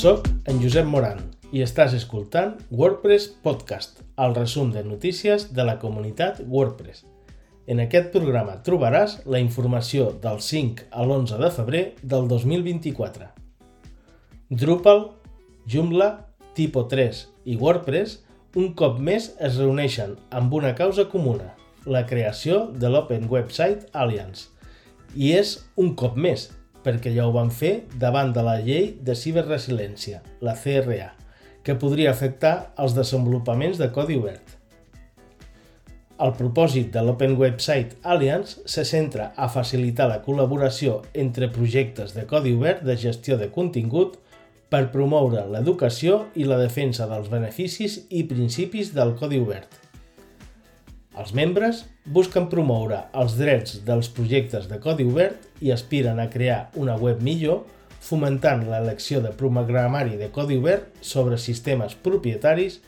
Soc en Josep Moran i estàs escoltant WordPress Podcast, el resum de notícies de la comunitat WordPress. En aquest programa trobaràs la informació del 5 a l'11 de febrer del 2024. Drupal, Joomla, Typo3 i WordPress un cop més es reuneixen amb una causa comuna, la creació de l'Open Website Alliance. I és un cop més, perquè ja ho van fer davant de la llei de ciberresiliència, la CRA, que podria afectar els desenvolupaments de codi obert. El propòsit de l'Open Website Alliance se centra a facilitar la col·laboració entre projectes de codi obert de gestió de contingut per promoure l'educació i la defensa dels beneficis i principis del codi obert. Els membres busquen promoure els drets dels projectes de codi obert i aspiren a crear una web millor, fomentant l'elecció de programari de codi obert sobre sistemes propietaris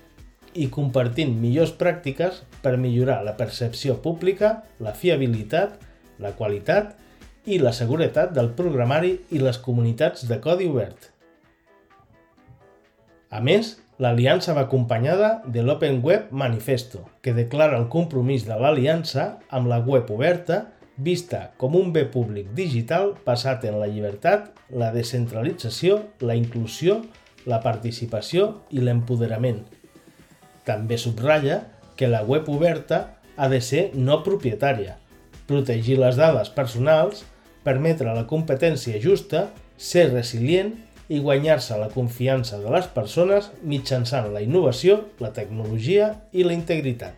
i compartint millors pràctiques per millorar la percepció pública, la fiabilitat, la qualitat i la seguretat del programari i les comunitats de codi obert. A més, l'aliança va acompanyada de l'Open Web Manifesto, que declara el compromís de l'aliança amb la web oberta vista com un bé públic digital basat en la llibertat, la descentralització, la inclusió, la participació i l'empoderament. També subratlla que la web oberta ha de ser no propietària, protegir les dades personals, permetre la competència justa, ser resilient i guanyar-se la confiança de les persones mitjançant la innovació, la tecnologia i la integritat.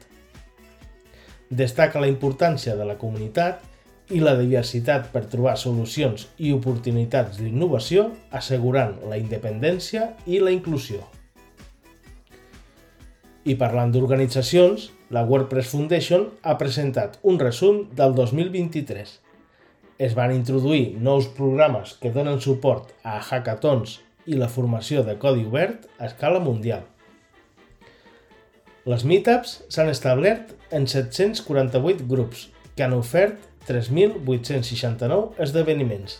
Destaca la importància de la comunitat i la diversitat per trobar solucions i oportunitats d'innovació, assegurant la independència i la inclusió. I parlant d'organitzacions, la WordPress Foundation ha presentat un resum del 2023 es van introduir nous programes que donen suport a hackathons i la formació de codi obert a escala mundial. Les meetups s'han establert en 748 grups que han ofert 3.869 esdeveniments.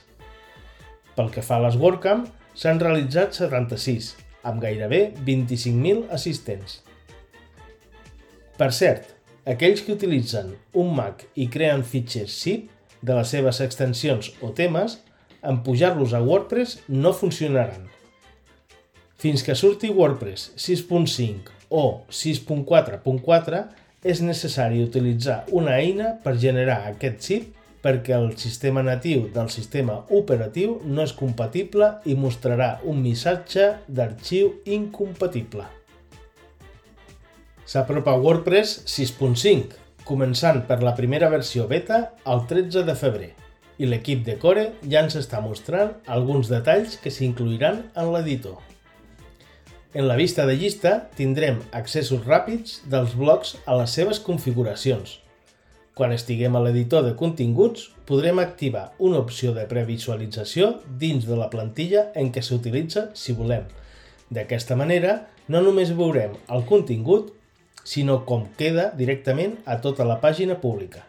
Pel que fa a les WordCamp, s'han realitzat 76, amb gairebé 25.000 assistents. Per cert, aquells que utilitzen un Mac i creen fitxers zip de les seves extensions o temes, en pujar-los a WordPress no funcionaran. Fins que surti WordPress 6.5 o 6.4.4 és necessari utilitzar una eina per generar aquest zip perquè el sistema natiu del sistema operatiu no és compatible i mostrarà un missatge d'arxiu incompatible. S'apropa WordPress 6.5, començant per la primera versió beta el 13 de febrer, i l'equip de Core ja ens està mostrant alguns detalls que s'incluiran en l'editor. En la vista de llista tindrem accessos ràpids dels blocs a les seves configuracions. Quan estiguem a l'editor de continguts, podrem activar una opció de previsualització dins de la plantilla en què s'utilitza si volem. D'aquesta manera, no només veurem el contingut, sinó com queda directament a tota la pàgina pública.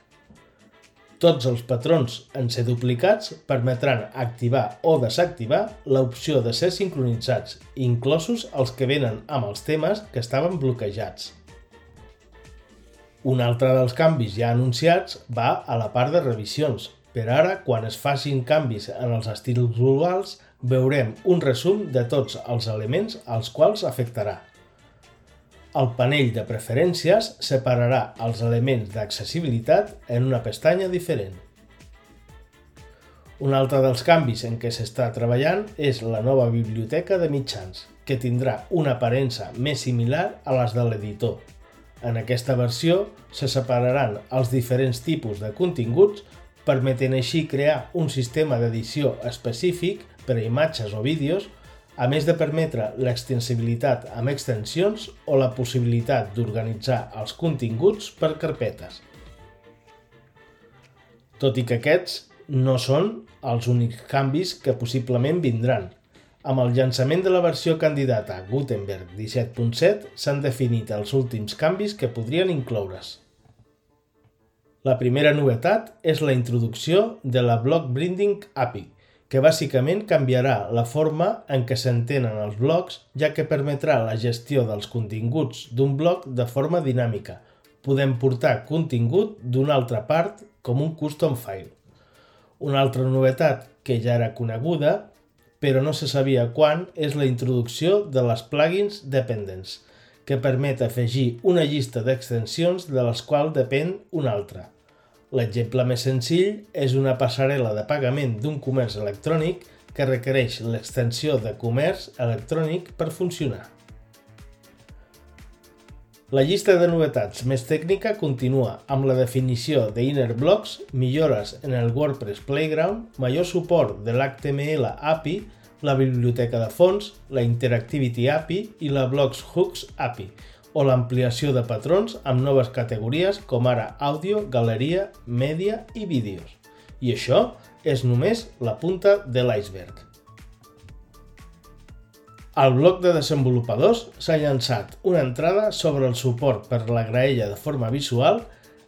Tots els patrons en ser duplicats permetran activar o desactivar l'opció de ser sincronitzats, inclosos els que venen amb els temes que estaven bloquejats. Un altre dels canvis ja anunciats va a la part de revisions. Per ara, quan es facin canvis en els estils globals, veurem un resum de tots els elements als quals afectarà. El panell de preferències separarà els elements d'accessibilitat en una pestanya diferent. Un altre dels canvis en què s'està treballant és la nova biblioteca de mitjans, que tindrà una aparença més similar a les de l'editor. En aquesta versió se separaran els diferents tipus de continguts, permetent així crear un sistema d'edició específic per a imatges o vídeos a més de permetre l'extensibilitat amb extensions o la possibilitat d'organitzar els continguts per carpetes. Tot i que aquests no són els únics canvis que possiblement vindran. Amb el llançament de la versió candidata Gutenberg 17.7 s'han definit els últims canvis que podrien incloure's. La primera novetat és la introducció de la Block Branding API, que bàsicament canviarà la forma en què s'entenen els blocs, ja que permetrà la gestió dels continguts d'un bloc de forma dinàmica. Podem portar contingut d'una altra part com un custom file. Una altra novetat que ja era coneguda, però no se sabia quan, és la introducció de les plugins dependents, que permet afegir una llista d'extensions de les quals depèn una altra. L'exemple més senzill és una passarel·la de pagament d'un comerç electrònic que requereix l'extensió de comerç electrònic per funcionar. La llista de novetats més tècnica continua amb la definició de inner blocks, millores en el WordPress Playground, major suport de l'HTML API, la biblioteca de fons, la Interactivity API i la Blocks Hooks API, o l'ampliació de patrons amb noves categories com ara àudio, galeria, mèdia i vídeos. I això és només la punta de l'iceberg. Al bloc de desenvolupadors s'ha llançat una entrada sobre el suport per la graella de forma visual.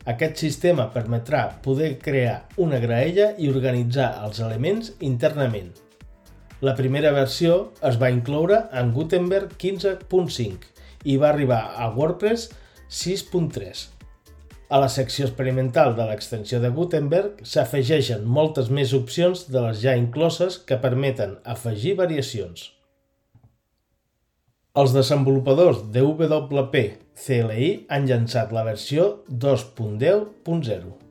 Aquest sistema permetrà poder crear una graella i organitzar els elements internament. La primera versió es va incloure en Gutenberg 15.5 i va arribar a WordPress 6.3. A la secció experimental de l'extensió de Gutenberg s'afegeixen moltes més opcions de les ja incloses que permeten afegir variacions. Els desenvolupadors de WP CLI han llançat la versió 2.10.0.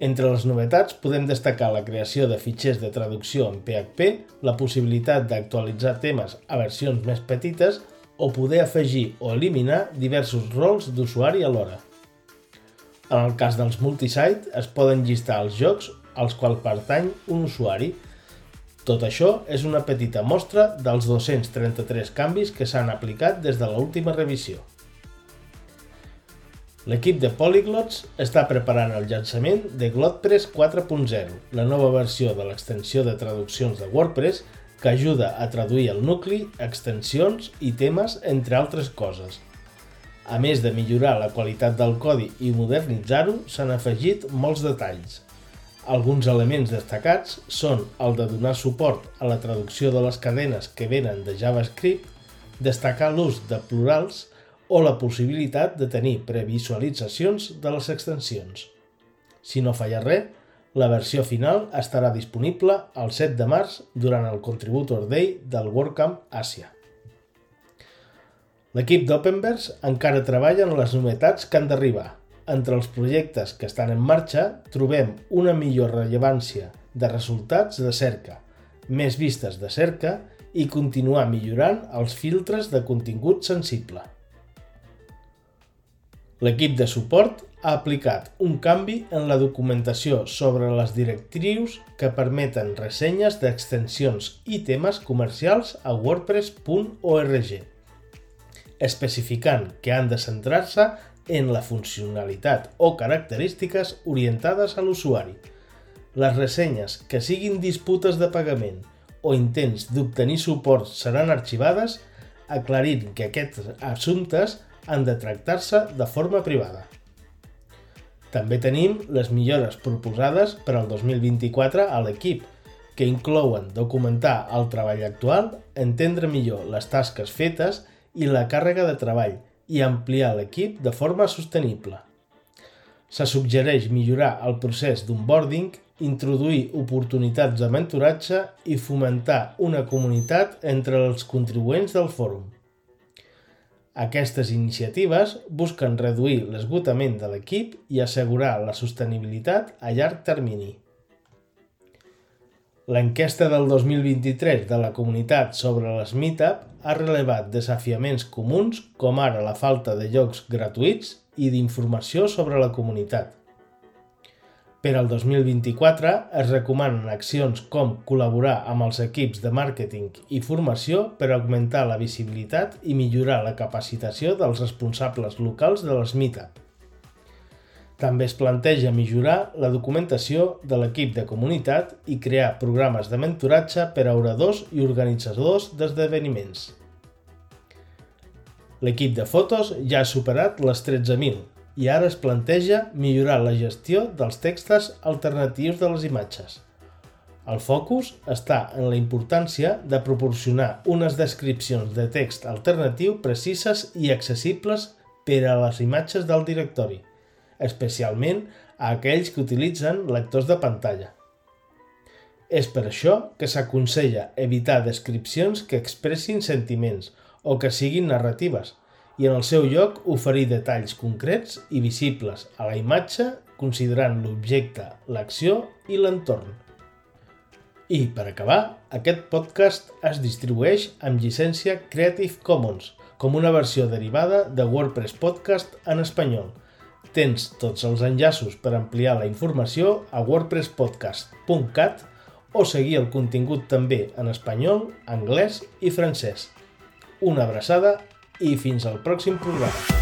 Entre les novetats podem destacar la creació de fitxers de traducció en PHP, la possibilitat d'actualitzar temes a versions més petites o poder afegir o eliminar diversos rols d'usuari alhora. En el cas dels multisite es poden llistar els jocs als quals pertany un usuari. Tot això és una petita mostra dels 233 canvis que s'han aplicat des de l'última revisió. L'equip de Polyglots està preparant el llançament de GlotPress 4.0, la nova versió de l'extensió de traduccions de WordPress que ajuda a traduir el nucli, extensions i temes, entre altres coses. A més de millorar la qualitat del codi i modernitzar-ho, s'han afegit molts detalls. Alguns elements destacats són el de donar suport a la traducció de les cadenes que venen de JavaScript, destacar l'ús de plurals o la possibilitat de tenir previsualitzacions de les extensions. Si no falla res, la versió final estarà disponible el 7 de març durant el Contributor Day del WordCamp Àsia. L'equip d'Openverse encara treballa en les novetats que han d'arribar. Entre els projectes que estan en marxa trobem una millor rellevància de resultats de cerca, més vistes de cerca i continuar millorant els filtres de contingut sensible. L'equip de suport ha aplicat un canvi en la documentació sobre les directrius que permeten ressenyes d'extensions i temes comercials a wordpress.org, especificant que han de centrar-se en la funcionalitat o característiques orientades a l'usuari. Les ressenyes que siguin disputes de pagament o intents d'obtenir suport seran arxivades, aclarint que aquests assumptes han de tractar-se de forma privada. També tenim les millores proposades per al 2024 a l'equip, que inclouen documentar el treball actual, entendre millor les tasques fetes i la càrrega de treball i ampliar l'equip de forma sostenible. Se suggereix millorar el procés d'onboarding, introduir oportunitats de mentoratge i fomentar una comunitat entre els contribuents del fòrum. Aquestes iniciatives busquen reduir l'esgotament de l'equip i assegurar la sostenibilitat a llarg termini. L'enquesta del 2023 de la comunitat sobre les Meetup ha relevat desafiaments comuns com ara la falta de llocs gratuïts i d'informació sobre la comunitat. Per al 2024 es recomanen accions com col·laborar amb els equips de màrqueting i formació per augmentar la visibilitat i millorar la capacitació dels responsables locals de les Meetup. També es planteja millorar la documentació de l'equip de comunitat i crear programes de mentoratge per a oradors i organitzadors d'esdeveniments. L'equip de fotos ja ha superat les 13.000 i ara es planteja millorar la gestió dels textos alternatius de les imatges. El focus està en la importància de proporcionar unes descripcions de text alternatiu precises i accessibles per a les imatges del directori, especialment a aquells que utilitzen lectors de pantalla. És per això que s'aconsella evitar descripcions que expressin sentiments o que siguin narratives i en el seu lloc oferir detalls concrets i visibles a la imatge considerant l'objecte, l'acció i l'entorn. I, per acabar, aquest podcast es distribueix amb llicència Creative Commons, com una versió derivada de WordPress Podcast en espanyol. Tens tots els enllaços per ampliar la informació a wordpresspodcast.cat o seguir el contingut també en espanyol, anglès i francès. Una abraçada i fins al pròxim programa.